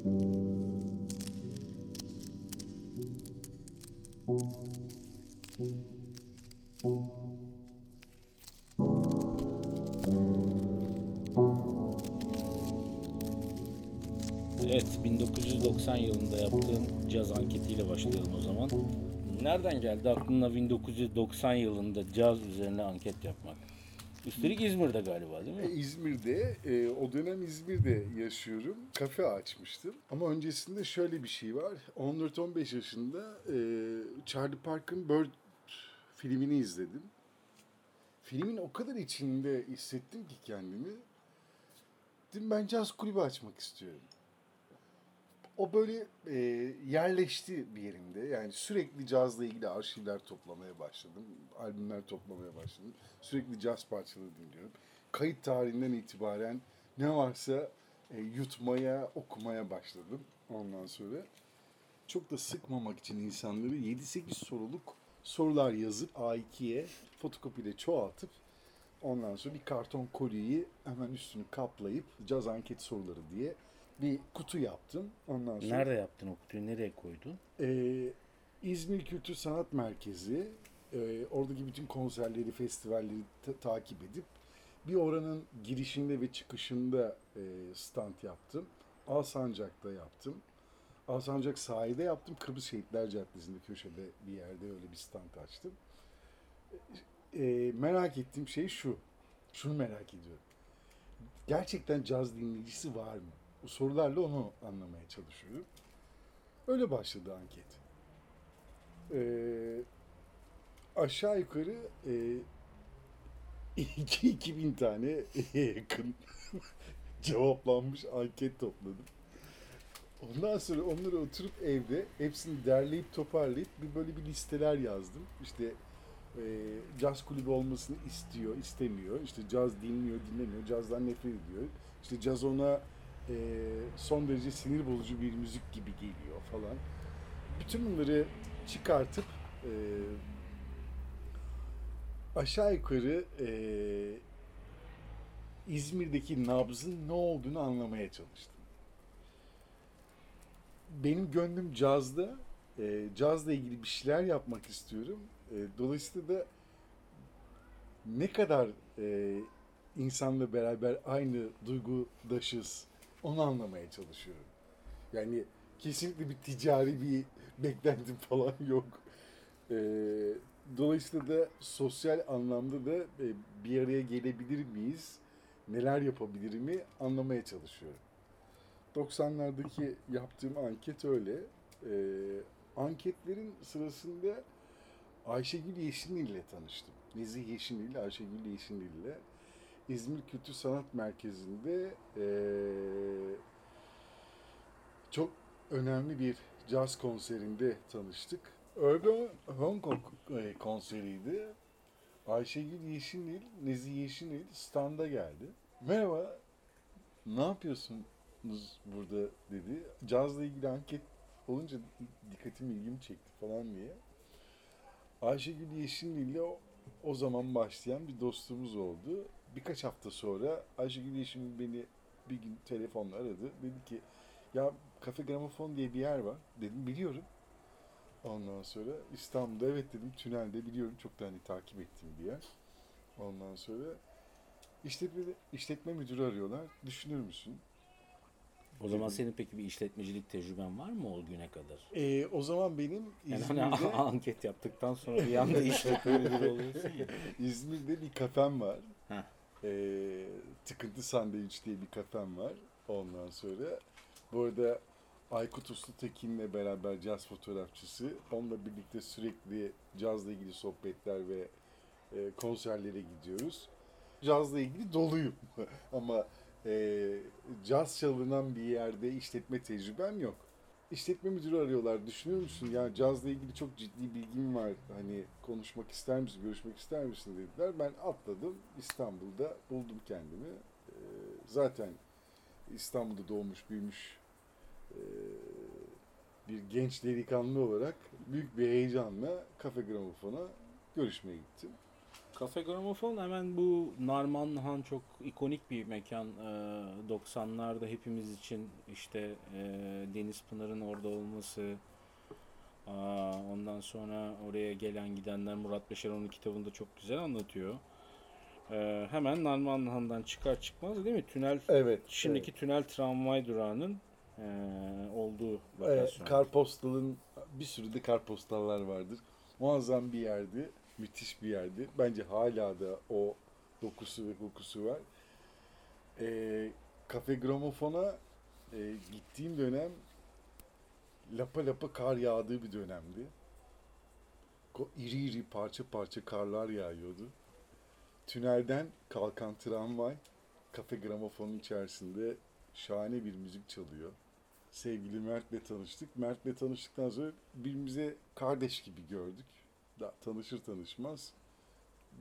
Evet, 1990 yılında yaptığım caz anketiyle başlayalım o zaman. Nereden geldi aklına 1990 yılında caz üzerine anket yapmak? Üstelik İzmir'de galiba değil E, mi? İzmir'de, e, o dönem İzmir'de yaşıyorum. Kafe açmıştım. Ama öncesinde şöyle bir şey var. 14-15 yaşında e, Charlie Parker'ın Bird filmini izledim. Filmin o kadar içinde hissettim ki kendimi. Dedim ben caz kulübü açmak istiyorum. O böyle e, yerleşti bir yerimde. Yani sürekli cazla ilgili arşivler toplamaya başladım. Albümler toplamaya başladım. Sürekli caz parçaları dinliyorum. Kayıt tarihinden itibaren ne varsa e, yutmaya, okumaya başladım ondan sonra. Çok da sıkmamak için insanları 7-8 soruluk sorular yazıp A2'ye fotokopiyle çoğaltıp ondan sonra bir karton kolyeyi hemen üstünü kaplayıp caz anket soruları diye bir kutu yaptım. Ondan sonra Nerede yaptın o kutuyu? Nereye koydun? ee, İzmir Kültür Sanat Merkezi e, oradaki bütün konserleri, festivalleri ta- takip edip bir oranın girişinde ve çıkışında e, stand yaptım. Alsancak'ta yaptım. Alsancak sahilde yaptım. Kıbrıs Şehitler Caddesi'nde köşede bir yerde öyle bir stand açtım. E, merak ettiğim şey şu. Şunu merak ediyorum. Gerçekten caz dinleyicisi var mı? Sorularla onu anlamaya çalışıyorum. Öyle başladı anket. Ee, aşağı yukarı e, 2000 tane yakın cevaplanmış anket topladım. Ondan sonra onları oturup evde hepsini derleyip toparlayıp bir böyle bir listeler yazdım. İşte e, caz kulübü olmasını istiyor, istemiyor. İşte caz dinliyor, dinlemiyor. Cazdan nefret ediyor. İşte caz ona e, son derece sinir bozucu bir müzik gibi geliyor falan. Bütün bunları çıkartıp e, aşağı yukarı e, İzmir'deki nabzın ne olduğunu anlamaya çalıştım. Benim gönlüm cazda, e, cazla ilgili bir şeyler yapmak istiyorum. E, dolayısıyla da ne kadar e, insanla beraber aynı duygudaşız onu anlamaya çalışıyorum. Yani kesinlikle bir ticari bir beklentim falan yok. E, dolayısıyla da sosyal anlamda da e, bir araya gelebilir miyiz, neler yapabilirimi anlamaya çalışıyorum. 90'lardaki yaptığım anket öyle. E, anketlerin sırasında Ayşegül Yeşilnil ile tanıştım. Nezih Yeşilnil, Ayşegül Yeşilnil ile İzmir Kültür Sanat Merkezi'nde e, çok önemli bir caz konserinde tanıştık. Urban Hong Kong konseriydi. Ayşegül Yeşilnil, Nezih Yeşilnil standa geldi. Merhaba, ne yapıyorsunuz burada dedi. Cazla ilgili anket olunca dikkatim ilgimi çekti falan diye. Ayşegül Yeşilnil ile o, o zaman başlayan bir dostluğumuz oldu. Birkaç hafta sonra Ayşegül Yeşilnil beni bir gün telefonla aradı. Dedi ki ya Kafe Gramofon diye bir yer var. Dedim biliyorum. Ondan sonra İstanbul'da evet dedim tünelde biliyorum çok da hani takip ettiğim bir yer. Ondan sonra işletme, işletme müdürü arıyorlar. Düşünür müsün? O zaman senin peki bir işletmecilik tecrüben var mı o güne kadar? Ee, o zaman benim Yani İzmir'de, hani anket yaptıktan sonra bir anda işletme müdürü oluyorsun ya. İzmir'de bir kafem var. Heh. Ee, tıkıntı sandviç diye bir kafem var. Ondan sonra bu arada Aykut Uslu Tekin'le beraber caz fotoğrafçısı. Onunla birlikte sürekli cazla ilgili sohbetler ve e, konserlere gidiyoruz. Cazla ilgili doluyum. Ama e, caz çalınan bir yerde işletme tecrübem yok. İşletme müdürü arıyorlar. Düşünüyor musun? Ya cazla ilgili çok ciddi bilgim var. Hani konuşmak ister misin, görüşmek ister misin dediler. Ben atladım. İstanbul'da buldum kendimi. Ee, zaten İstanbul'da doğmuş, büyümüş e, bir genç delikanlı olarak büyük bir heyecanla Kafe Gramofon'a görüşmeye gittim. Kafe Gramofon hemen bu Narmanhan çok ikonik bir mekan. Ee, 90'larda hepimiz için işte e, Deniz Pınar'ın orada olması, aa, ondan sonra oraya gelen gidenler Murat Beşer onun kitabında çok güzel anlatıyor. Ee, hemen Narmanhan'dan çıkar çıkmaz değil mi? Tünel Evet. şimdiki tünel tramvay durağının e, olduğu Evet, lokasyon. karpostalın bir sürü de karpostallar vardır. Muazzam bir yerdi. Müthiş bir yerdi. Bence hala da o dokusu ve kokusu var. Ee, Kafe Gramofon'a e, gittiğim dönem lapa lapa kar yağdığı bir dönemdi. Ko- iri iri parça parça karlar yağıyordu. Tünelden kalkan tramvay Kafe Gramofon'un içerisinde şahane bir müzik çalıyor sevgili Mert'le tanıştık. Mert'le tanıştıktan sonra birbirimize kardeş gibi gördük. Tanışır tanışmaz.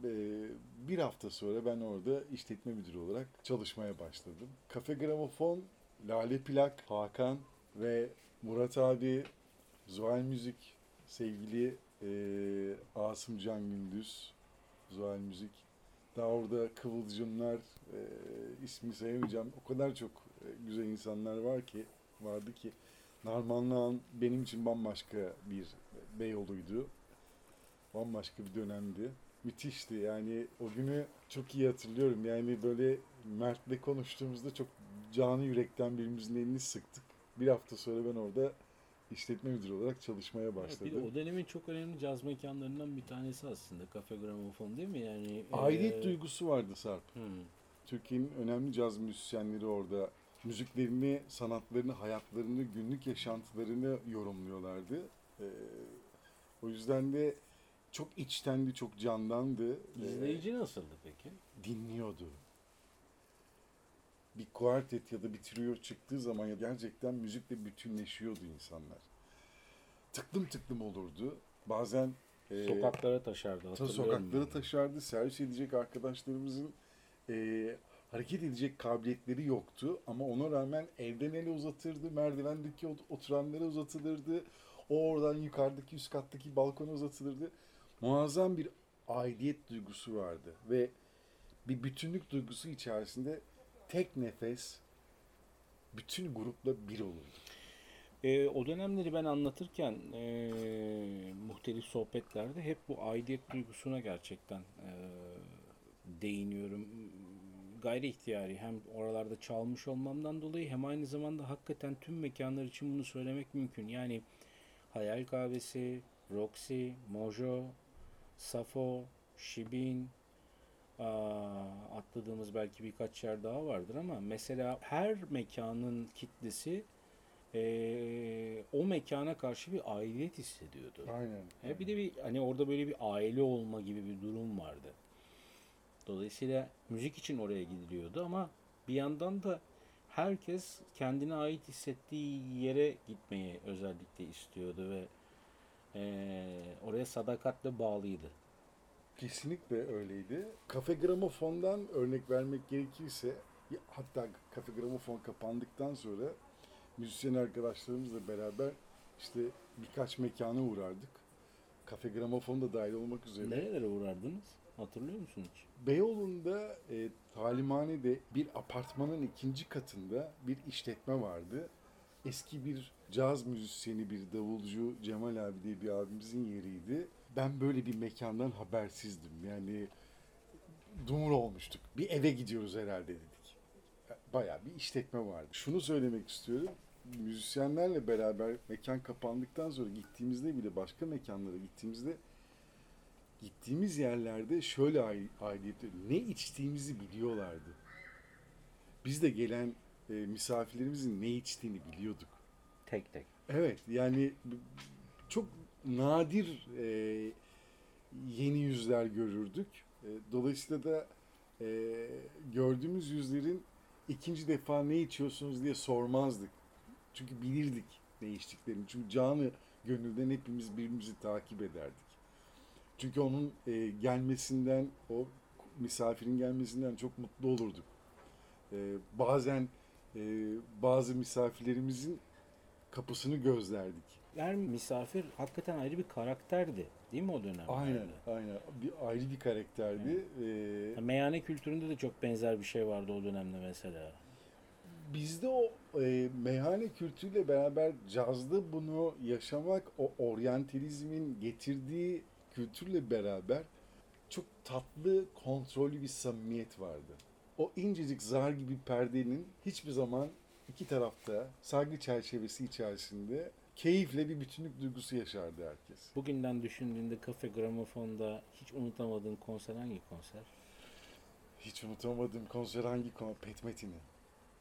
Ee, Bir hafta sonra ben orada işletme müdürü olarak çalışmaya başladım. Kafe Gramofon, Lale Plak, Hakan ve Murat abi, Zuhal Müzik, sevgili e, Asım Can Gündüz, Zuhal Müzik. Daha orada Kıvılcımlar, e, ismi sayamayacağım. O kadar çok e, güzel insanlar var ki vardı ki Narmanlıhan benim için bambaşka bir Beyoğlu'ydu. Bambaşka bir dönemdi. Müthişti yani o günü çok iyi hatırlıyorum. Yani böyle Mert'le konuştuğumuzda çok canı yürekten birimizin elini sıktık. Bir hafta sonra ben orada işletme müdürü olarak çalışmaya Evet, bir başladım. o dönemin çok önemli caz mekanlarından bir tanesi aslında Kafe Gramofon değil mi? Yani Aidiyet e, duygusu vardı Sarp. hmm. Türkiye'nin önemli caz müzisyenleri orada müziklerini, sanatlarını, hayatlarını, günlük yaşantılarını yorumluyorlardı. Ee, o yüzden de çok içtendi, çok candandı. Ee, İzleyici nasıldı peki? dinliyordu. Bir kuartet ya da bir trio çıktığı zaman ya gerçekten müzikle bütünleşiyordu insanlar. Tıklım tıklım olurdu. Bazen e, Sokaklara taşardı Ta sokaklara ben. taşardı. Servis edecek arkadaşlarımızın e, hareket edecek kabiliyetleri yoktu. Ama ona rağmen evden ele uzatırdı. Merdivendeki ot- oturanlara uzatılırdı. O oradan yukarıdaki üst kattaki balkona uzatılırdı. Muazzam bir aidiyet duygusu vardı. Ve bir bütünlük duygusu içerisinde tek nefes bütün grupla bir olurdu. E, o dönemleri ben anlatırken e, muhtelif sohbetlerde hep bu aidiyet duygusuna gerçekten e, değiniyorum. Gayri ihtiyari hem oralarda çalmış olmamdan dolayı hem aynı zamanda hakikaten tüm mekanlar için bunu söylemek mümkün. Yani Hayal Kahvesi, Roxy, Mojo, Safo, Şibin, aa, atladığımız belki birkaç yer daha vardır ama mesela her mekanın kitlesi eee, o mekana karşı bir aidiyet hissediyordu. Aynen. E bir de bir hani orada böyle bir aile olma gibi bir durum vardı. Dolayısıyla müzik için oraya gidiliyordu ama bir yandan da herkes kendine ait hissettiği yere gitmeyi özellikle istiyordu ve eee, oraya sadakatle bağlıydı. Kesinlikle öyleydi. Kafe Gramofon'dan örnek vermek gerekirse hatta Kafe Gramofon kapandıktan sonra müzisyen arkadaşlarımızla beraber işte birkaç mekana uğrardık. Kafe Gramofon da dahil olmak üzere. Nerelere uğrardınız? Hatırlıyor musun hiç? Beyoğlu'nda e, talimhanede bir apartmanın ikinci katında bir işletme vardı. Eski bir caz müzisyeni, bir davulcu Cemal abi diye bir abimizin yeriydi. Ben böyle bir mekandan habersizdim. Yani dumur olmuştuk. Bir eve gidiyoruz herhalde dedik. Bayağı bir işletme vardı. Şunu söylemek istiyorum. Müzisyenlerle beraber mekan kapandıktan sonra gittiğimizde bile başka mekanlara gittiğimizde gittiğimiz yerlerde şöyle ai- aidiyet ne içtiğimizi biliyorlardı. Biz de gelen e, misafirlerimizin ne içtiğini biliyorduk. Tek tek. Evet yani çok nadir e, yeni yüzler görürdük. E, dolayısıyla da e, gördüğümüz yüzlerin ikinci defa ne içiyorsunuz diye sormazdık. Çünkü bilirdik ne içtiklerini. Çünkü canı gönülden hepimiz birbirimizi takip ederdik. Çünkü onun e, gelmesinden, o misafirin gelmesinden çok mutlu olurduk. E, bazen e, bazı misafirlerimizin kapısını gözlerdik. her misafir hakikaten ayrı bir karakterdi. Değil mi o dönem? Aynen, aynen. Bir ayrı bir karakterdi. Ee, Meyhane kültüründe de çok benzer bir şey vardı o dönemde mesela. bizde o e, meyhane kültürüyle beraber cazda bunu yaşamak, o oryantalizmin getirdiği kültürle beraber çok tatlı, kontrollü bir samimiyet vardı. O incecik zar gibi perdenin hiçbir zaman iki tarafta saygı çerçevesi içerisinde keyifle bir bütünlük duygusu yaşardı herkes. Bugünden düşündüğünde kafe gramofonda hiç unutamadığın konser hangi konser? Hiç unutamadığım konser hangi konser? Pet Metin'i.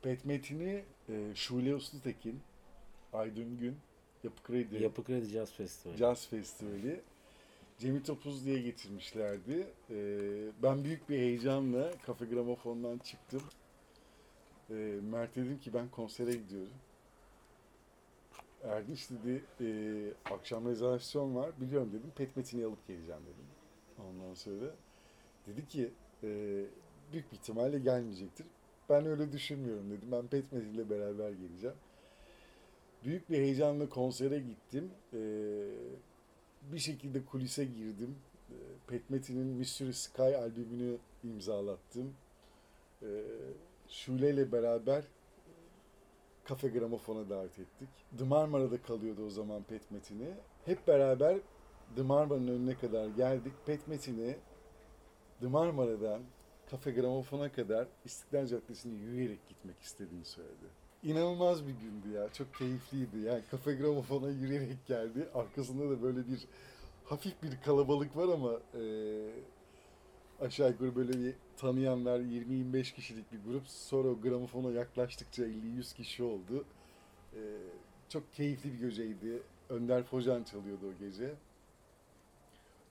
Pet Metin'i e, Şule Uslutekin, Aydın Gün, Yapı Kredi, Yapı Kredi Jazz Festivali. Jazz Festivali Cemil Topuz diye getirmişlerdi. E, ben büyük bir heyecanla Kafe Gramofon'dan çıktım. E, Mert dedim ki ben konsere gidiyorum. Erdinç dedi e, akşam rezervasyon var biliyorum dedim. Pet Metin'i alıp geleceğim dedim. Ondan sonra dedi ki e, büyük bir ihtimalle gelmeyecektir. Ben öyle düşünmüyorum dedim. Ben Pet Metin'le beraber geleceğim. Büyük bir heyecanla konsere gittim. E, bir şekilde kulise girdim. E, Pet Metin'in Mystery Sky albümünü imzalattım. Şule ile beraber Kafe Gramofon'a davet ettik. The Marmara'da kalıyordu o zaman Pet Metin'i. Hep beraber The Marmara'nın önüne kadar geldik. Pet Metin'i The Marmara'dan Kafe Gramofon'a kadar İstiklal Caddesi'ne yürüyerek gitmek istediğini söyledi. İnanılmaz bir gündü ya. Çok keyifliydi. Yani Kafe Gramofon'a yürüyerek geldi. Arkasında da böyle bir hafif bir kalabalık var ama e, aşağı yukarı böyle bir tanıyanlar 20-25 kişilik bir grup. Sonra gramofona yaklaştıkça 50-100 kişi oldu. E, çok keyifli bir geceydi. Önder Focan çalıyordu o gece.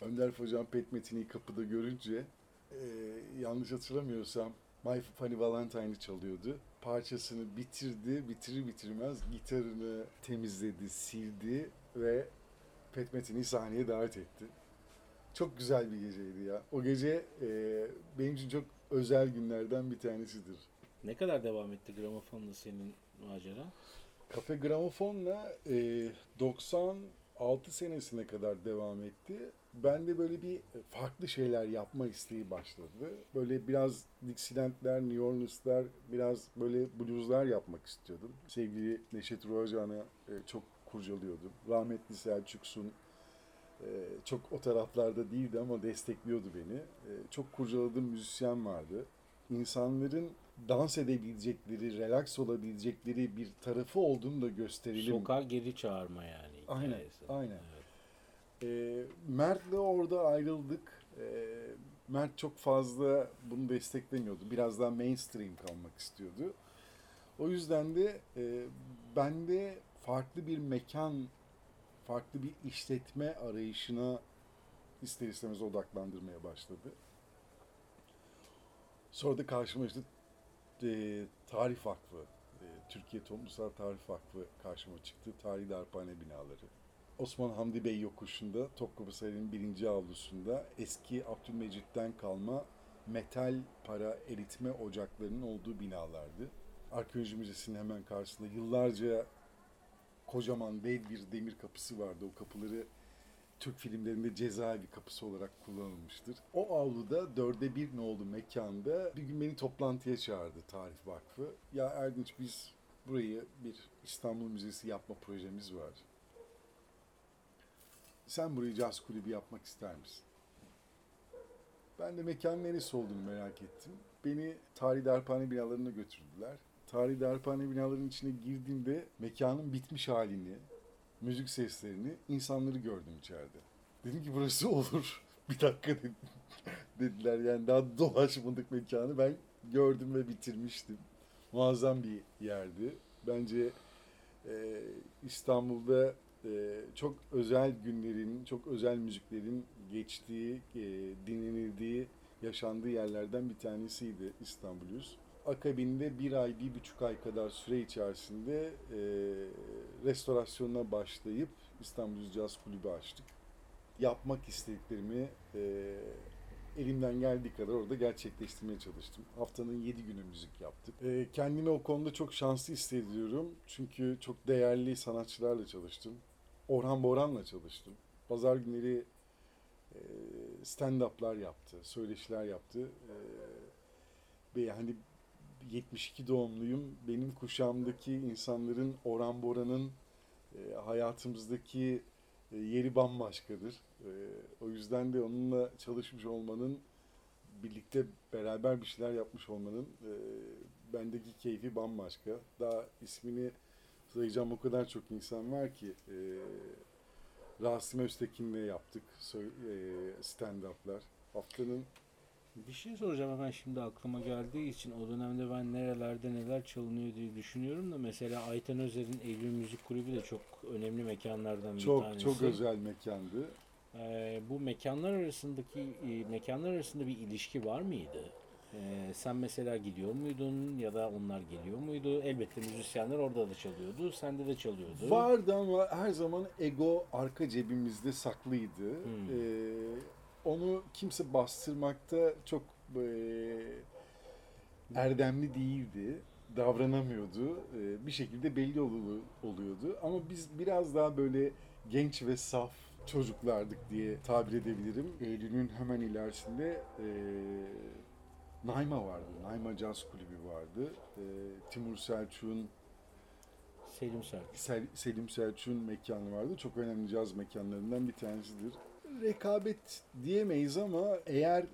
Önder Focan Pet Metin'i kapıda görünce e, yanlış hatırlamıyorsam My Funny Valentine'ı çalıyordu. Parçasını bitirdi, bitirir bitirmez gitarını temizledi, sildi ve Pet Metin'i sahneye davet etti. Çok güzel bir geceydi ya. O gece e, benim için çok özel günlerden bir tanesidir. Ne kadar devam etti gramofonla senin macera? Kafe Gramofon'la e, 96 senesine kadar devam etti. Ben de böyle bir farklı şeyler yapma isteği başladı. Böyle biraz Dixieland'ler, New Orleans'lar, biraz böyle blueslar yapmak istiyordum. Sevgili Neşet Roğacan'ı e, çok kurcalıyordum. Rahmetli Selçuk Sun e, çok o taraflarda değildi ama destekliyordu beni. E, çok kurcaladığım müzisyen vardı. İnsanların dans edebilecekleri, relax olabilecekleri bir tarafı olduğunu da gösterelim. Sokağa geri çağırma yani. Aynen, hikayesi. aynen. Evet. E, Mert'le orada ayrıldık. E, Mert çok fazla bunu desteklemiyordu. Biraz daha mainstream kalmak istiyordu. O yüzden de e, ben de farklı bir mekan, farklı bir işletme arayışına ister istemez odaklandırmaya başladı. Sonra da karşıma işte e, Tarih Vakfı, e, Türkiye Toplumsal Tarih Vakfı karşıma çıktı. Tarihi Darphane binaları. Osman Hamdi Bey yokuşunda Topkapı Sarayı'nın birinci avlusunda eski Abdülmecit'ten kalma metal para eritme ocaklarının olduğu binalardı. Arkeoloji Müzesi'nin hemen karşısında yıllarca kocaman dev bir demir kapısı vardı. O kapıları Türk filmlerinde cezaevi kapısı olarak kullanılmıştır. O avluda dörde bir nolu mekanda bir gün beni toplantıya çağırdı Tarih Vakfı. Ya Erdinç biz burayı bir İstanbul Müzesi yapma projemiz var. Sen burayı caz kulübü yapmak ister misin? Ben de mekanın neresi olduğunu merak ettim. Beni tarihi darphane binalarına götürdüler. Tarihi darphane binalarının içine girdiğimde mekanın bitmiş halini, müzik seslerini, insanları gördüm içeride. Dedim ki burası olur. Bir dakika dedim. dediler yani daha dolaşmadık mekanı. Ben gördüm ve bitirmiştim. Muazzam bir yerdi. Bence e, İstanbul'da e, çok özel günlerin, çok özel müziklerin geçtiği, e, dinlenildiği, yaşandığı yerlerden bir tanesiydi İstanbul'uz. Akabinde bir ay, bir buçuk ay kadar süre içerisinde e, restorasyonuna başlayıp İstanbul Caz Kulübü açtık. Yapmak istediklerimi e, elimden geldiği kadar orada gerçekleştirmeye çalıştım. Haftanın 7 günü müzik yaptık. E, kendimi o konuda çok şanslı hissediyorum. Çünkü çok değerli sanatçılarla çalıştım. Orhan Boran'la çalıştım. Pazar günleri e, stand-up'lar yaptı, söyleşiler yaptı. E, ve yani 72 doğumluyum. Benim kuşağımdaki insanların Orhan Boran'ın e, hayatımızdaki yeri bambaşkadır. E, o yüzden de onunla çalışmış olmanın, birlikte beraber bir şeyler yapmış olmanın e, bendeki keyfi bambaşka. Daha ismini sayacağım o kadar çok insan var ki. E, Rasim Öztekin'le yaptık e, stand-up'lar. Haftanın Bir şey soracağım hemen şimdi aklıma geldiği için o dönemde ben nerelerde neler çalınıyor diye düşünüyorum da mesela Ayten Özer'in Eylül Müzik Kulübü de çok önemli mekanlardan bir çok tanesi. çok özel mekandı. Ee, bu mekanlar arasındaki e, mekanlar arasında bir ilişki var mıydı? Ee, sen mesela gidiyor muydun ya da onlar geliyor muydu? Elbette müzisyenler orada da çalıyordu, sende de çalıyordu. Vardı ama her zaman ego arka cebimizde saklıydı. Hmm. Ee, onu kimse bastırmakta çok e, erdemli değildi. Davranamıyordu. Ee, bir şekilde belli olu- oluyordu. Ama biz biraz daha böyle genç ve saf çocuklardık diye tabir edebilirim. Eylül'ün hemen ilerisinde e, Naima vardı. Naima Jazz Kulübü vardı. E, Timur Selçuk'un Selim Selçuk. Sel- Selim Selçuk'un mekanı vardı. Çok önemli caz mekanlarından bir tanesidir. Rekabet diyemeyiz ama eğer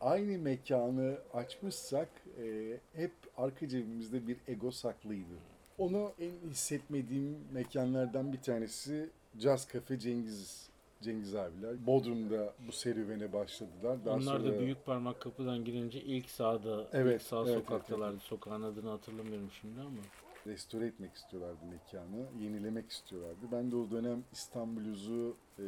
aynı mekanı açmışsak e, hep arka cebimizde bir ego saklıydı. Onu en hissetmediğim mekanlardan bir tanesi Caz Cafe Cengiz Cengiz abiler. Bodrum'da bu serüvene başladılar. Daha Onlar da sonra- büyük parmak kapıdan girince ilk sağda, Evet, ilk sağ evet, evet, sokaktalardı. Sokağın adını hatırlamıyorum şimdi ama. restore etmek istiyorlardı mekanı, yenilemek istiyorlardı. Ben de o dönem İstanbul'uzu e,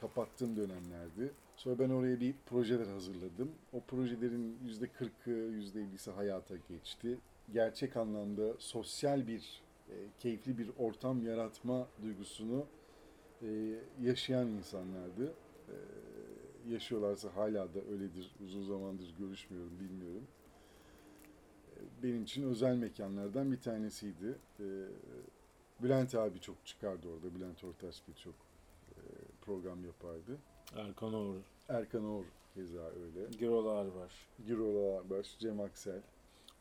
kapattığım dönemlerdi. Sonra ben oraya bir projeler hazırladım. O projelerin yüzde 40'ı, yüzde 50'si hayata geçti. Gerçek anlamda sosyal bir, e, keyifli bir ortam yaratma duygusunu e, yaşayan insanlardı. E, yaşıyorlarsa hala da öyledir. Uzun zamandır görüşmüyorum, bilmiyorum benim için özel mekanlardan bir tanesiydi. Ee, Bülent abi çok çıkardı orada. Bülent Ortaç birçok e, program yapardı. Erkan Oğur, Erkan Oğur keza öyle. Gürolar var. Giro Ağarbaş, Cem Aksel.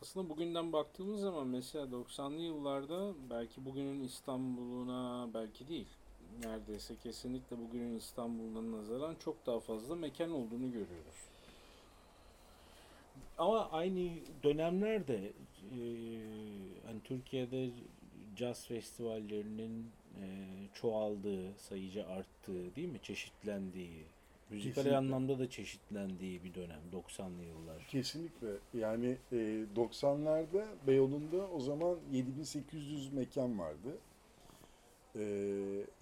Aslında bugünden baktığımız zaman mesela 90'lı yıllarda belki bugünün İstanbul'una belki değil neredeyse kesinlikle bugünün İstanbul'una nazaran çok daha fazla mekan olduğunu görüyoruz. Ama aynı dönemlerde e, hani Türkiye'de caz festivallerinin e, çoğaldığı, sayıca arttığı değil mi? Çeşitlendiği, müzikal Kesinlikle. anlamda da çeşitlendiği bir dönem 90'lı yıllar. Kesinlikle. Yani e, 90'larda Beyoğlu'nda o zaman 7800 mekan vardı. E,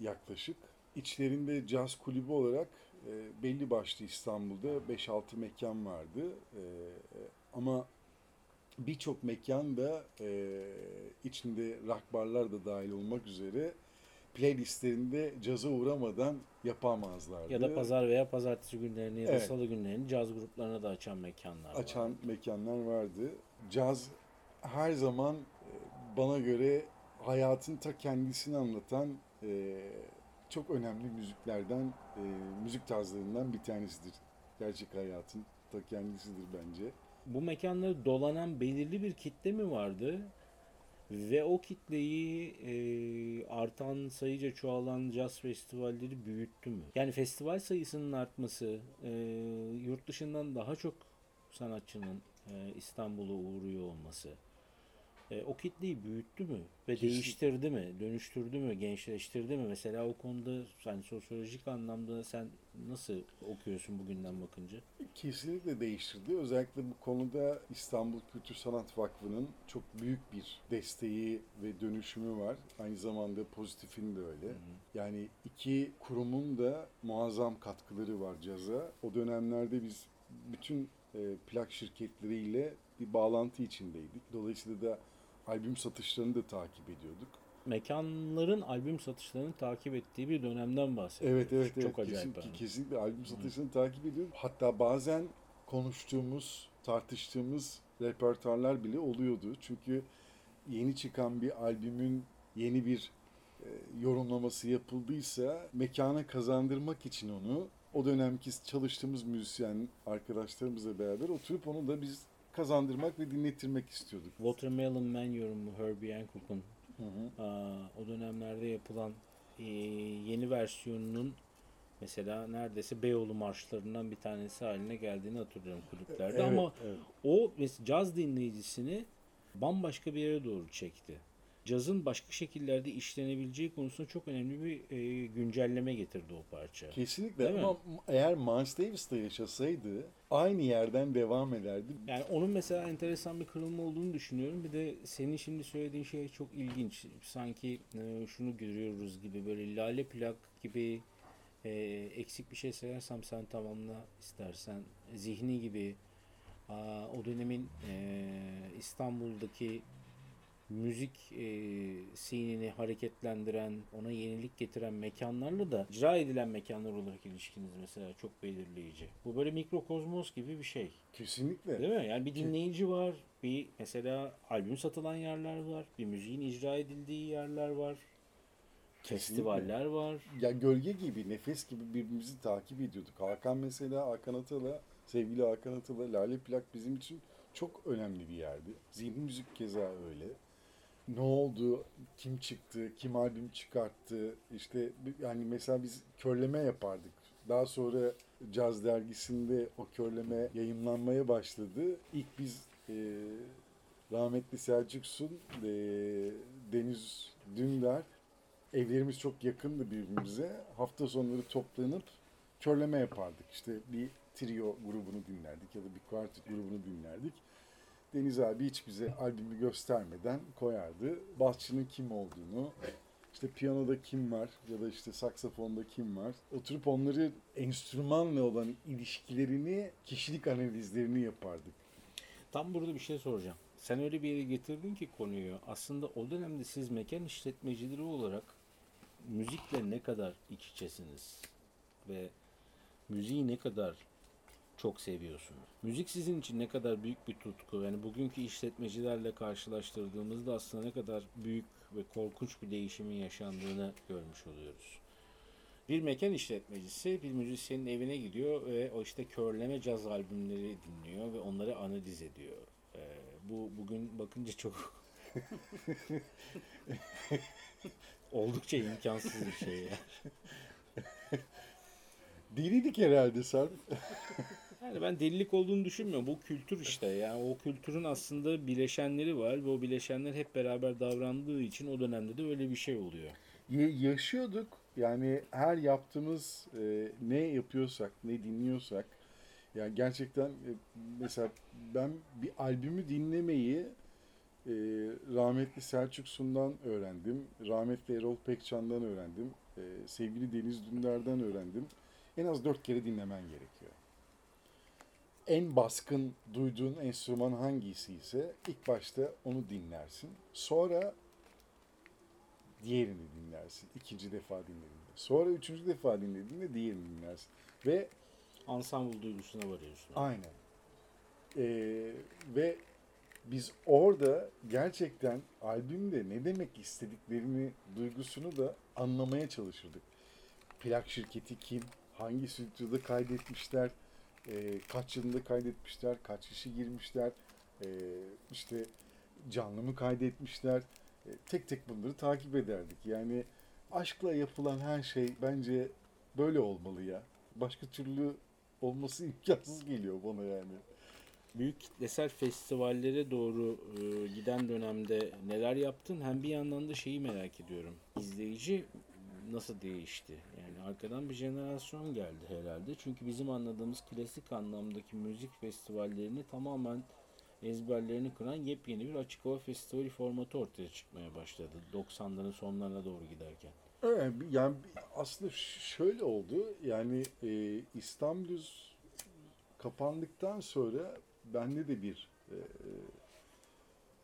yaklaşık. İçlerinde caz kulübü olarak e, belli başlı İstanbul'da 5-6 mekan vardı. E, ama birçok mekan da e, içinde rock barlar da dahil olmak üzere playlistlerinde caza uğramadan yapamazlardı. Ya da pazar veya pazartesi günlerini ya da Evet. salı günlerini caz gruplarına da açan mekanlar açan var. mekanlar vardı. Caz her zaman e, bana göre hayatın ta kendisini anlatan e, çok önemli müziklerden, e, müzik tarzlarından bir tanesidir. Gerçek hayatın ta kendisidir bence. Bu mekanları dolanan belirli bir kitle mi vardı? Ve o kitleyi e, artan sayıca çoğalan caz festivalleri büyüttü mü? Yani festival sayısının artması, e, yurt dışından daha çok sanatçının e, İstanbul'a uğruyor olması, e, o kitleyi büyüttü mü? Ve Kesin- değiştirdi mi? Dönüştürdü mü? Gençleştirdi mi? Mesela o konuda yani sosyolojik anlamda sen nasıl okuyorsun bugünden bakınca? Kesinlikle değiştirdi. Özellikle bu konuda İstanbul Kültür Sanat Vakfı'nın çok büyük bir desteği ve dönüşümü var. Aynı zamanda pozitifin de öyle. Yani iki kurumun da muazzam katkıları var caza. O dönemlerde biz bütün e, plak şirketleriyle bir bağlantı içindeydik. Dolayısıyla da albüm satışlarını da takip ediyorduk. mekanların albüm satışlarını takip ettiği bir dönemden bahsediyoruz. Evet evet evet. Çok acayip. Kesin- yani. kesinlikle albüm satışlarını takip ediyorum. Hatta bazen konuştuğumuz, tartıştığımız repertuarlar bile oluyordu. Çünkü yeni çıkan bir albümün yeni bir yorumlaması yapıldıysa mekana kazandırmak için onu o dönemki çalıştığımız müzisyen arkadaşlarımızla beraber oturup onu da biz kazandırmak ve dinlettirmek istiyorduk. Watermelon Man yorumu Herbie Hancock'un o dönemlerde yapılan e, yeni versiyonunun mesela neredeyse Beyoğlu marşlarından bir tanesi haline geldiğini hatırlıyorum kulüplerde Evet, ama evet. o caz dinleyicisini bambaşka bir yere doğru çekti. Cazın başka şekillerde işlenebileceği konusunda çok önemli bir e, güncelleme getirdi o parça. Kesinlikle Değil mi? ama eğer Miles Davis yaşasaydı aynı yerden devam ederdi. Yani onun mesela enteresan bir kırılma olduğunu düşünüyorum. Bir de senin şimdi söylediğin şey çok ilginç. Sanki e, şunu görüyoruz gibi böyle lale plak gibi e, eksik bir şey söylersem sen tamamla istersen. Zihni gibi aa, o dönemin e, İstanbul'daki müzik e, sceneni hareketlendiren, ona yenilik getiren mekanlarla da icra edilen mekanlar olarak ilişkiniz mesela çok belirleyici. Bu böyle mikrokozmos gibi bir şey. Kesinlikle. Değil mi? Yani bir dinleyici var, bir mesela albüm satılan yerler var, bir müziğin icra edildiği yerler var, festivaller var. Ya gölge gibi, nefes gibi birbirimizi takip ediyorduk. Hakan mesela, Hakan Atala, sevgili Hakan Atala, Lale Plak bizim için çok önemli bir yerdi. Zihni müzik keza öyle. Ne oldu, kim çıktı, kim albüm çıkarttı, işte yani mesela biz körleme yapardık. Daha sonra Caz dergisinde o körleme yayınlanmaya başladı. İlk biz e, rahmetli Selçuk Sun, e, Deniz Dündar evlerimiz çok yakındı birbirimize. Hafta sonları toplanıp körleme yapardık. İşte bir trio grubunu dinlerdik ya da bir quartet grubunu dinlerdik. Deniz abi hiç bize albümü göstermeden koyardı. Basçının kim olduğunu, işte piyanoda kim var ya da işte saksafonda kim var. Oturup onları enstrümanla olan ilişkilerini, kişilik analizlerini yapardık. Tam burada bir şey soracağım. Sen öyle bir yere getirdin ki konuyu. Aslında o dönemde siz mekan işletmecileri olarak müzikle ne kadar iç içesiniz ve müziği ne kadar çok seviyorsunuz. Müzik sizin için ne kadar büyük bir tutku. Yani bugünkü işletmecilerle karşılaştırdığımızda aslında ne kadar büyük ve korkunç bir değişimin yaşandığını görmüş oluyoruz. Bir mekan işletmecisi bir müzisyenin evine gidiyor ve o işte körleme caz albümleri dinliyor ve onları analiz ediyor. Ee, bu bugün bakınca çok oldukça imkansız bir şey ya. Deliydik herhalde Sarp. Yani ben delilik olduğunu düşünmüyorum. Bu kültür işte. Yani o kültürün aslında bileşenleri var ve o bileşenler hep beraber davrandığı için o dönemde de öyle bir şey oluyor. Ya- yaşıyorduk. Yani her yaptığımız e, ne yapıyorsak, ne dinliyorsak yani gerçekten e, mesela ben bir albümü dinlemeyi e, rahmetli Selçuk Sun'dan öğrendim. Rahmetli Erol Pekcan'dan öğrendim. e, sevgili Deniz Dündar'dan öğrendim. En az dört kere dinlemen gerekiyor. En baskın duyduğun enstrüman hangisi ise ilk başta onu dinlersin. Sonra diğerini dinlersin. İkinci defa dinlediğinde. Sonra üçüncü defa dinlediğinde diğerini dinlersin. Ve Ensemble duygusuna varıyorsun. aynen. Ee, ve biz orada gerçekten albümde ne demek istediklerini, duygusunu da anlamaya çalışırdık. Plak şirketi kim? Hangi stüdyoda kaydetmişler? Ee, kaç yılında kaydetmişler? Kaç kişi girmişler? Ee, işte canlı mı kaydetmişler? Ee, tek tek bunları takip ederdik. Yani aşkla yapılan her şey bence böyle olmalı ya. Başka türlü olması imkansız geliyor bana yani. Büyük kitlesel festivallere doğru e, giden dönemde neler yaptın? Hem bir yandan da şeyi merak ediyorum. İzleyici nasıl değişti? Yani arkadan bir jenerasyon geldi herhalde. Çünkü bizim anladığımız klasik anlamdaki müzik festivallerini tamamen ezberlerini kıran yepyeni bir açık hava festivali formatı ortaya çıkmaya başladı. 90'ların sonlarına doğru giderken. Evet, yani aslında şöyle oldu. Yani e, İstanbul kapandıktan sonra bende de bir e,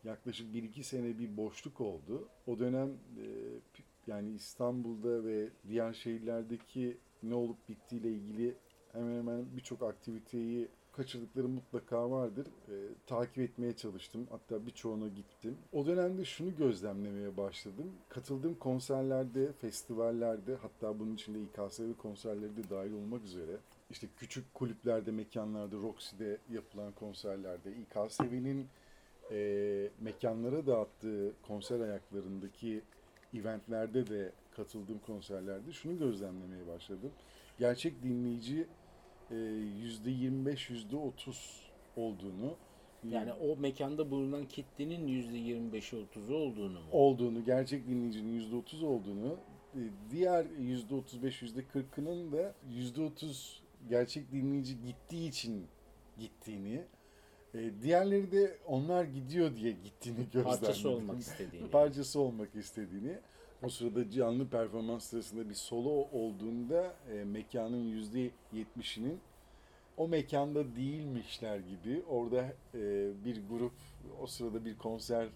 yaklaşık 1-2 sene bir boşluk oldu. O dönem e, yani İstanbul'da ve diğer şehirlerdeki ne olup bittiğiyle ilgili hemen hemen birçok aktiviteyi kaçırdıklarım mutlaka vardır. E, takip etmeye çalıştım. Hatta birçoğuna gittim. O dönemde şunu gözlemlemeye başladım. Katıldığım konserlerde, festivallerde hatta bunun içinde İKSV konserleri de dahil olmak üzere işte küçük kulüplerde, mekanlarda, Roxy'de yapılan konserlerde, İKSV'nin e, mekanlara dağıttığı konser ayaklarındaki eventlerde de katıldığım konserlerde şunu gözlemlemeye başladım. Gerçek dinleyici e, %25, %30 olduğunu Yani o mekanda bulunan kitlenin %25'i 30'u olduğunu mu? olduğunu, gerçek dinleyicinin %30 olduğunu, e, diğer %35, %40'ının da %30 gerçek dinleyici gittiği için gittiğini, e, diğerleri de onlar gidiyor diye gittiğini gözlemledim. Parçası olmak istediğini. Parçası olmak istediğini. O sırada canlı performans sırasında bir solo olduğunda e, mekanın %70'inin o mekanda değilmişler gibi orada e, bir grup o sırada bir konser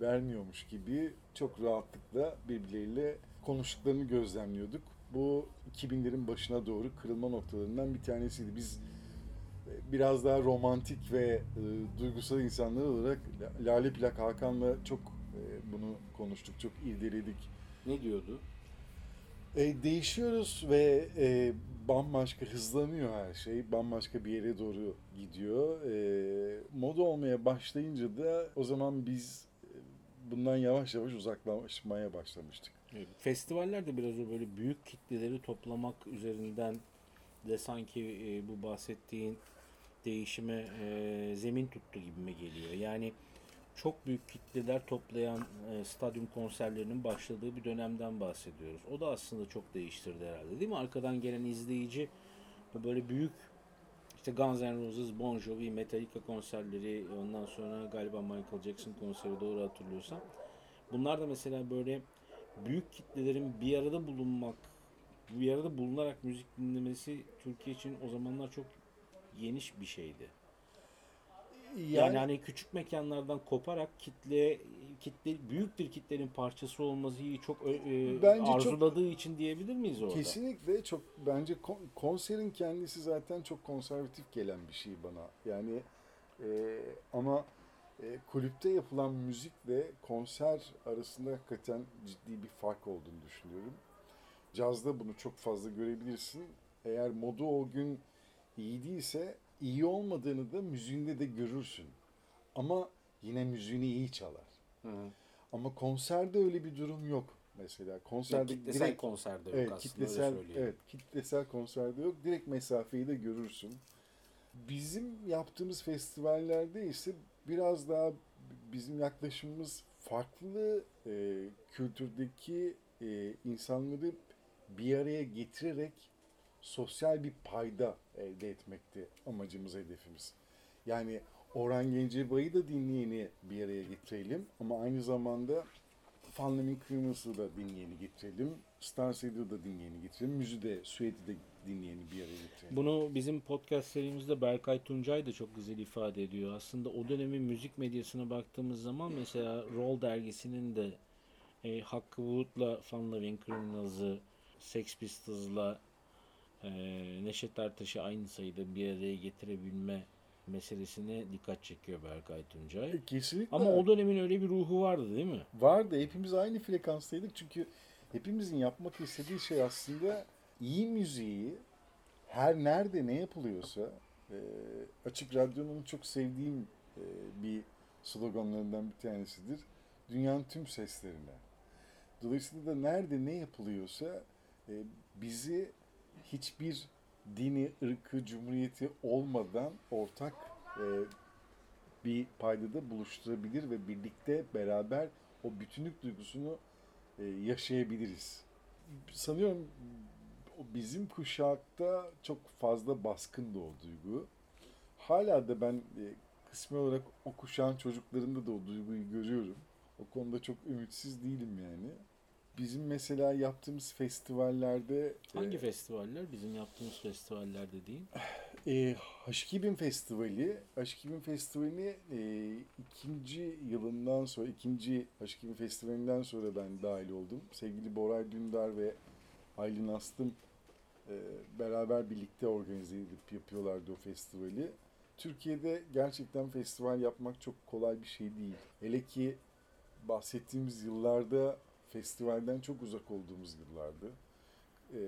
vermiyormuş gibi çok rahatlıkla birbirleriyle konuştuklarını gözlemliyorduk. Bu 2000'lerin başına doğru kırılma noktalarından bir tanesiydi. Biz biraz daha romantik ve e, duygusal insanlar olarak Lale Plak Hakan'la çok e, bunu konuştuk, çok irdeledik. Ne diyordu? E, değişiyoruz ve e, bambaşka hızlanıyor her şey. Bambaşka bir yere doğru gidiyor. E, moda olmaya başlayınca da o zaman biz e, bundan yavaş yavaş uzaklaşmaya başlamıştık. Evet. Festivaller de biraz o böyle büyük kitleleri toplamak üzerinden de sanki e, bu bahsettiğin değişime e, zemin tuttu gibime geliyor. Yani çok büyük kitleler toplayan e, stadyum konserlerinin başladığı bir dönemden bahsediyoruz. O da aslında çok değiştirdi herhalde değil mi? Arkadan gelen izleyici böyle büyük işte Guns N' Roses, Bon Jovi, Metallica konserleri ondan sonra galiba Michael Jackson konseri doğru hatırlıyorsam. Bunlar da mesela böyle büyük kitlelerin bir arada bulunmak, bir arada bulunarak müzik dinlemesi Türkiye için o zamanlar çok geniş bir şeydi. Yani, hani küçük mekanlardan koparak kitle kitle büyük bir kitlenin parçası olması çok e, Bence çok- arzuladığı için diyebilir miyiz orada? Kesinlikle çok bence kon- konserin kendisi zaten çok konservatif gelen bir şey bana. Yani e, ama e, kulüpte yapılan müzikle konser arasında hakikaten ciddi bir fark olduğunu düşünüyorum. Cazda bunu çok fazla görebilirsin. Eğer modu o gün iyi değilse iyi olmadığını da müziğinde de görürsün. Ama yine müziğini iyi çalar. Hı hı. Ama konserde öyle bir durum yok mesela. Konserde kitlesel direkt konserde yok evet, aslında kitlesel, öyle evet, kitlesel konserde yok. Direkt mesafeyi de görürsün. Bizim yaptığımız festivallerde ise biraz daha bizim yaklaşımımız farklı e, kültürdeki e, insanları bir araya getirerek sosyal bir payda elde etmekti amacımız, hedefimiz. Yani Orhan Gencebay'ı da dinleyeni bir araya getirelim ama aynı zamanda Funlamin Criminals'ı da dinleyeni getirelim. Star Sailor'ı da dinleyeni getirelim. Müziği Suet'i de dinleyeni bir araya getirelim. Bunu bizim podcast serimizde Berkay Tuncay da çok güzel ifade ediyor. Aslında o dönemin müzik medyasına baktığımız zaman mesela Roll dergisinin de e, Hakkı Wood'la Fun Loving Criminals'ı, Sex Pistols'la e, Neşet Ertaş'ı aynı sayıda bir araya getirebilme meselesine dikkat çekiyor Berkay Tuncay. Kesinlikle. Ama o dönemin öyle bir ruhu vardı değil mi? Vardı. Hepimiz aynı frekanstaydık çünkü hepimizin yapmak istediği şey aslında iyi müziği her nerede ne yapılıyorsa e, Açık Radyo'nun çok sevdiğim e, bir sloganlarından bir tanesidir. Dünyanın tüm seslerine. Dolayısıyla da nerede ne yapılıyorsa e, bizi hiçbir dini, ırkı, cumhuriyeti olmadan ortak e, bir paydada buluşturabilir ve birlikte beraber o bütünlük duygusunu e, yaşayabiliriz. Sanıyorum bizim kuşakta çok fazla baskındı o duygu. Hala da ben e, kısmi olarak o kuşağın çocuklarında da o duyguyu görüyorum. O konuda çok ümitsiz değilim yani. Bizim mesela yaptığımız festivallerde Hangi e, festivaller? Bizim yaptığımız festivaller dediğin. E, H2000 Festivali, H2000 Festivali e, ikinci yılından sonra, ikinci H2000 Festivali'nden sonra ben dahil oldum. Sevgili Boray Dündar ve Aylin Astım e, beraber birlikte organize edip yapıyorlardı o festivali. Türkiye'de gerçekten festival yapmak çok kolay bir şey değil. Hele ki bahsettiğimiz yıllarda festivalden çok uzak olduğumuz yıllardı. Ee,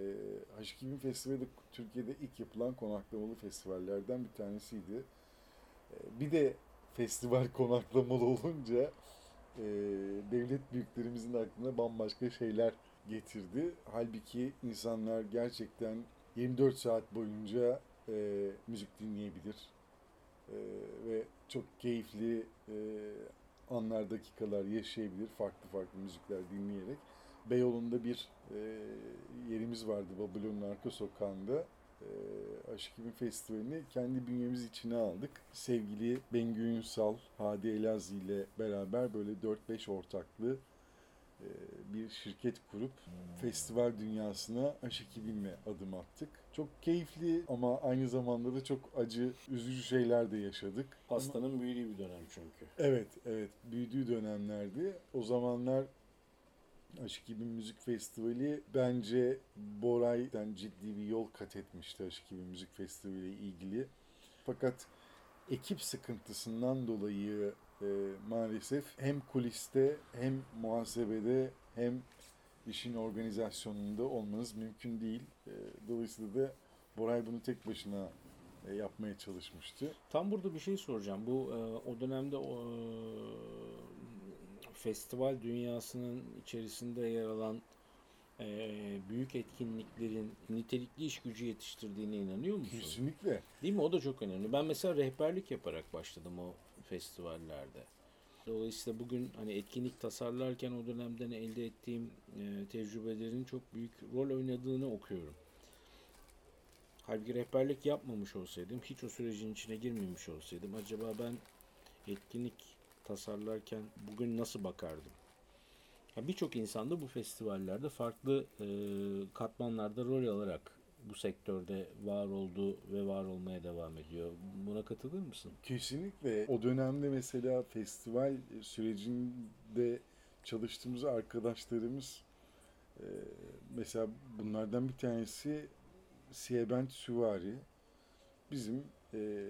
H2000 Festivali Türkiye'de ilk yapılan konaklamalı festivallerden bir tanesiydi. Ee, bir de festival konaklamalı olunca e, devlet büyüklerimizin aklına bambaşka şeyler getirdi. Halbuki insanlar gerçekten 24 saat boyunca e, müzik dinleyebilir e, ve çok keyifli e, anlar, dakikalar yaşayabilir farklı farklı müzikler dinleyerek. Beyoğlu'nda bir e, yerimiz vardı Babylon'un arka sokağında. E, Aşk Gibi Festivali'ni kendi bünyemiz içine aldık. Sevgili Bengü Ünsal, Hadi Elazi ile beraber böyle 4-5 ortaklı bir şirket kurup festival dünyasına Aşk 2000'le adım attık. Çok keyifli ama aynı zamanda da çok acı, üzücü şeyler de yaşadık. Ama- Pastanın büyüdüğü bir dönem çünkü. Evet, evet. Büyüdüğü dönemlerdi. O zamanlar Aşk 2000 Müzik Festivali bence Boray'dan ciddi bir yol kat etmişti Aşk 2000 Müzik Festivali ile ilgili. Fakat ekip sıkıntısından dolayı e, maalesef hem kuliste hem muhasebede hem işin organizasyonunda olmanız mümkün değil. E, dolayısıyla da Boray bunu tek başına e, yapmaya çalışmıştı. Tam burada bir şey soracağım. Bu e, o dönemde o, e, festival dünyasının içerisinde yer alan büyük etkinliklerin nitelikli iş gücü yetiştirdiğine inanıyor musun? Kesinlikle. Değil mi? O da çok önemli. Ben mesela rehberlik yaparak başladım o festivallerde. Dolayısıyla bugün hani etkinlik tasarlarken o dönemden elde ettiğim e, tecrübelerin çok büyük rol oynadığını okuyorum. Halbuki rehberlik yapmamış olsaydım, hiç o sürecin içine girmemiş olsaydım acaba ben etkinlik tasarlarken bugün nasıl bakardım? Birçok insan da bu festivallerde farklı e, katmanlarda rol alarak bu sektörde var oldu ve var olmaya devam ediyor. Buna katılır mısın? Kesinlikle. O dönemde mesela festival sürecinde çalıştığımız arkadaşlarımız e, mesela bunlardan bir tanesi Siebent Süvari. Bizim e,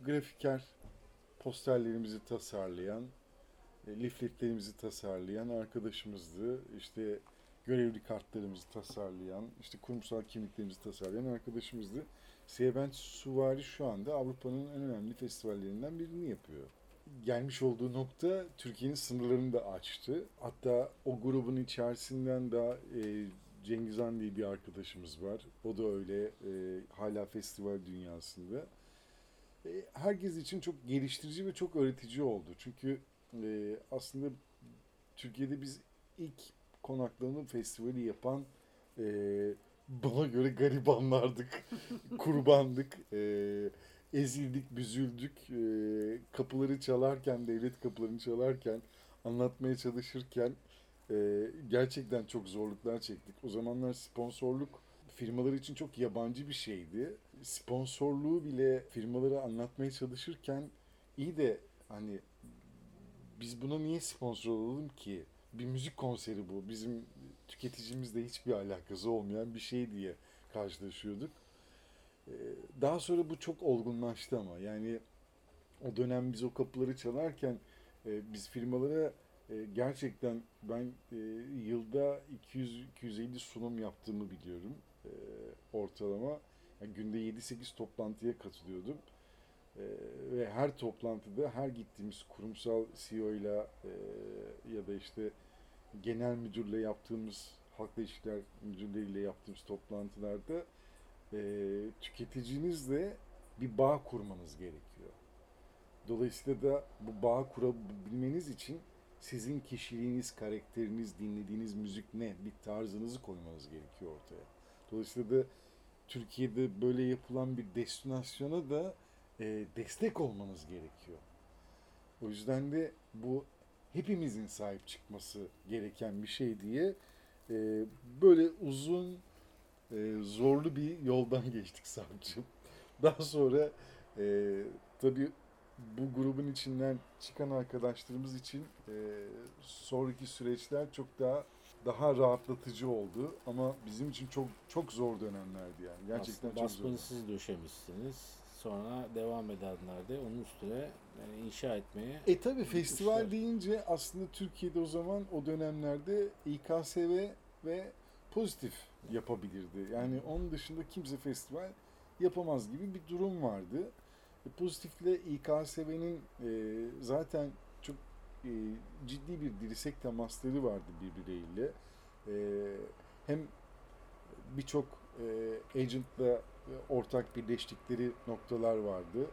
grafiker posterlerimizi tasarlayan, e, lifletlerimizi tasarlayan arkadaşımızdı. İşte görevli kartlarımızı tasarlayan, işte kurumsal kimliklerimizi tasarlayan arkadaşımızdı. Siebent Suvari şu anda Avrupa'nın en önemli festivallerinden birini yapıyor. Gelmiş olduğu nokta Türkiye'nin sınırlarını da açtı. Hatta o grubun içerisinden de e, Cengizhan diye bir arkadaşımız var. O da öyle e, hala festival dünyasında. E, herkes için çok geliştirici ve çok öğretici oldu. Çünkü e, aslında Türkiye'de biz ilk konaklama festivali yapan e, bana göre garibanlardık, kurbandık, e, ezildik, büzüldük, e, kapıları çalarken, devlet kapılarını çalarken, anlatmaya çalışırken e, gerçekten çok zorluklar çektik. O zamanlar sponsorluk firmalar için çok yabancı bir şeydi. Sponsorluğu bile firmalara anlatmaya çalışırken iyi de hani biz buna niye sponsor olalım ki? Bir müzik konseri bu. Bizim tüketicimizle hiçbir alakası olmayan bir şey diye karşılaşıyorduk. Ee, Daha sonra bu çok olgunlaştı ama yani o dönem biz o kapıları çalarken e, biz firmalara e, gerçekten ben e, yılda 200-250 sunum yaptığımı biliyorum ortalama. Yani günde 7-8 toplantıya katılıyordum. E, ve her toplantıda her gittiğimiz kurumsal CEO ile e, ya da işte genel müdürle yaptığımız halkla ilişkiler müdürleriyle yaptığımız toplantılarda e, tüketicinizle bir bağ kurmanız gerekiyor. Dolayısıyla da bu bağ kurabilmeniz için sizin kişiliğiniz, karakteriniz, dinlediğiniz müzik ne, bir tarzınızı koymanız gerekiyor ortaya. Dolayısıyla da Türkiye'de böyle yapılan bir destinasyona da e, destek olmanız gerekiyor. O yüzden de bu hepimizin sahip çıkması gereken bir şey diye e, böyle uzun, e, zorlu bir yoldan geçtik savcım. Daha sonra e, tabii bu grubun içinden çıkan arkadaşlarımız için e, sonraki süreçler çok daha daha rahatlatıcı oldu ama bizim için çok çok zor dönemlerdi yani gerçekten Aslında çok zor. siz döşemişsiniz. Sonra devam edenler de onun üstüne yani inşa etmeye E tabi festival deyince aslında Türkiye'de o zaman o dönemlerde İKSV ve pozitif yapabilirdi. Yani onun dışında kimse festival yapamaz gibi bir durum vardı. E, pozitifle İKSV'nin e, zaten çok e, ciddi bir dirsek temasları vardı birbirleriyle. E, hem birçok e, agentla ortak birleştikleri noktalar vardı.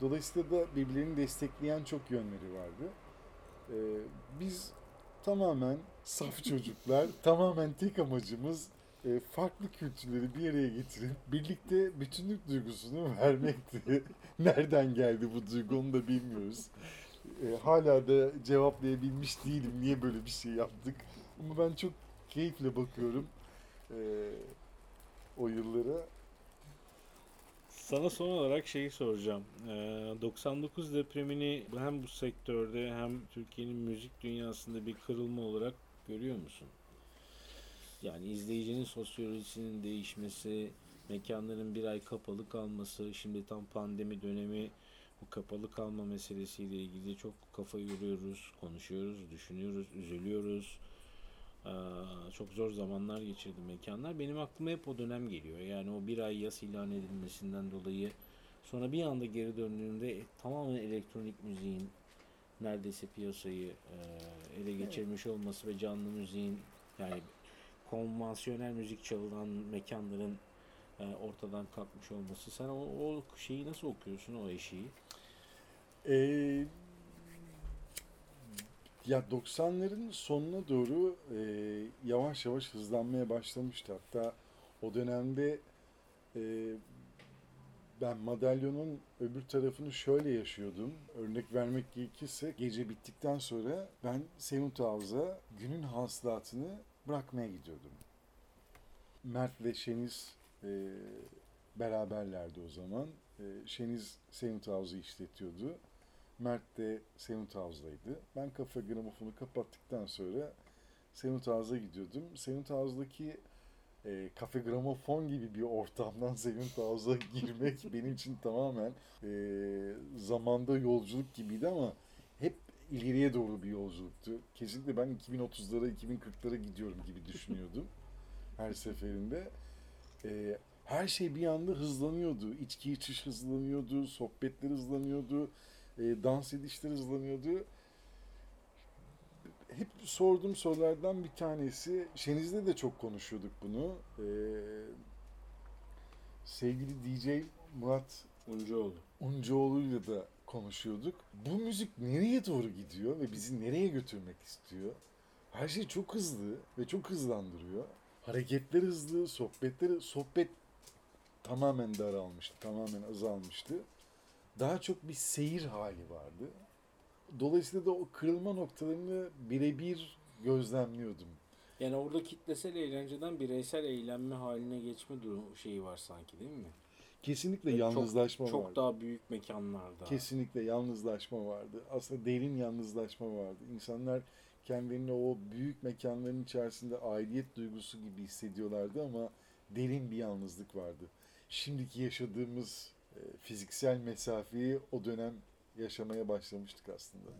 Dolayısıyla da birbirlerini destekleyen çok yönleri vardı. Ee, biz tamamen saf çocuklar, tamamen tek amacımız e, farklı kültürleri bir araya getirip birlikte bütünlük duygusunu vermekti. Nereden geldi bu duygu onu da bilmiyoruz. E, hala da cevaplayabilmiş değilim niye böyle bir şey yaptık. Ama ben çok keyifle bakıyorum e, o yıllara. Sana son olarak şeyi soracağım. Ee, 99 depremini hem bu sektörde hem Türkiye'nin müzik dünyasında bir kırılma olarak görüyor musun? Yani izleyicinin sosyolojisinin değişmesi, mekanların bir ay kapalı kalması, şimdi tam pandemi dönemi bu kapalı kalma meselesiyle ilgili çok kafa yoruyoruz, konuşuyoruz, düşünüyoruz, üzülüyoruz. Ee, çok zor zamanlar geçirdi mekanlar. Benim aklıma hep o dönem geliyor. Yani o bir ay yas ilan edilmesinden dolayı sonra bir anda geri döndüğünde tamamen elektronik müziğin neredeyse piyasayı e, ele geçirmiş olması ve canlı müziğin yani konvansiyonel müzik çalınan mekanların e, ortadan kalkmış olması. Sen o, o şeyi nasıl okuyorsun o eşiği? Ee, ya 90'ların sonuna doğru e, yavaş yavaş hızlanmaya başlamıştı. Hatta o dönemde e, ben madalyonun öbür tarafını şöyle yaşıyordum. Örnek vermek gerekirse gece bittikten sonra ben Seventh House'a günün hasılatını bırakmaya gidiyordum. Mert ve Şeniz e, beraberlerdi o zaman. E, Şeniz Seventh House'u işletiyordu. Mert de Seventh House'daydı. Ben kafa gramofonu kapattıktan sonra Seventh House'a gidiyordum. Seventh House'daki e, kafe gramofon gibi bir ortamdan Seventh House'a girmek benim için tamamen e, zamanda yolculuk gibiydi ama hep ileriye doğru bir yolculuktu. Kesinlikle ben 2030'lara, 2040'lara gidiyorum gibi düşünüyordum her seferinde. E, her şey bir anda hızlanıyordu. İçki içiş hızlanıyordu, sohbetler hızlanıyordu, e, dans edişler hızlanıyordu. Hep sorduğum sorulardan bir tanesi, Şeniz'de de çok konuşuyorduk bunu. E, sevgili DJ Murat Uncuoğlu. Uncuoğlu'yla da konuşuyorduk. Bu müzik nereye doğru gidiyor ve bizi nereye götürmek istiyor? Her şey çok hızlı ve çok hızlandırıyor. Hareketler hızlı, sohbetler, sohbet tamamen daralmıştı, tamamen azalmıştı. Daha çok bir seyir hali vardı. Dolayısıyla da o kırılma noktalarını birebir gözlemliyordum. Yani orada kitlesel eğlenceden bireysel eğlenme haline geçme durumu şeyi var sanki değil mi? Kesinlikle Ve yalnızlaşma çok, çok vardı. daha büyük mekanlarda. Kesinlikle yalnızlaşma vardı. Aslında derin yalnızlaşma vardı. İnsanlar kendilerini o büyük mekanların içerisinde aidiyet duygusu gibi hissediyorlardı ama derin bir yalnızlık vardı. Şimdiki yaşadığımız e, fiziksel mesafeyi o dönem yaşamaya başlamıştık aslında.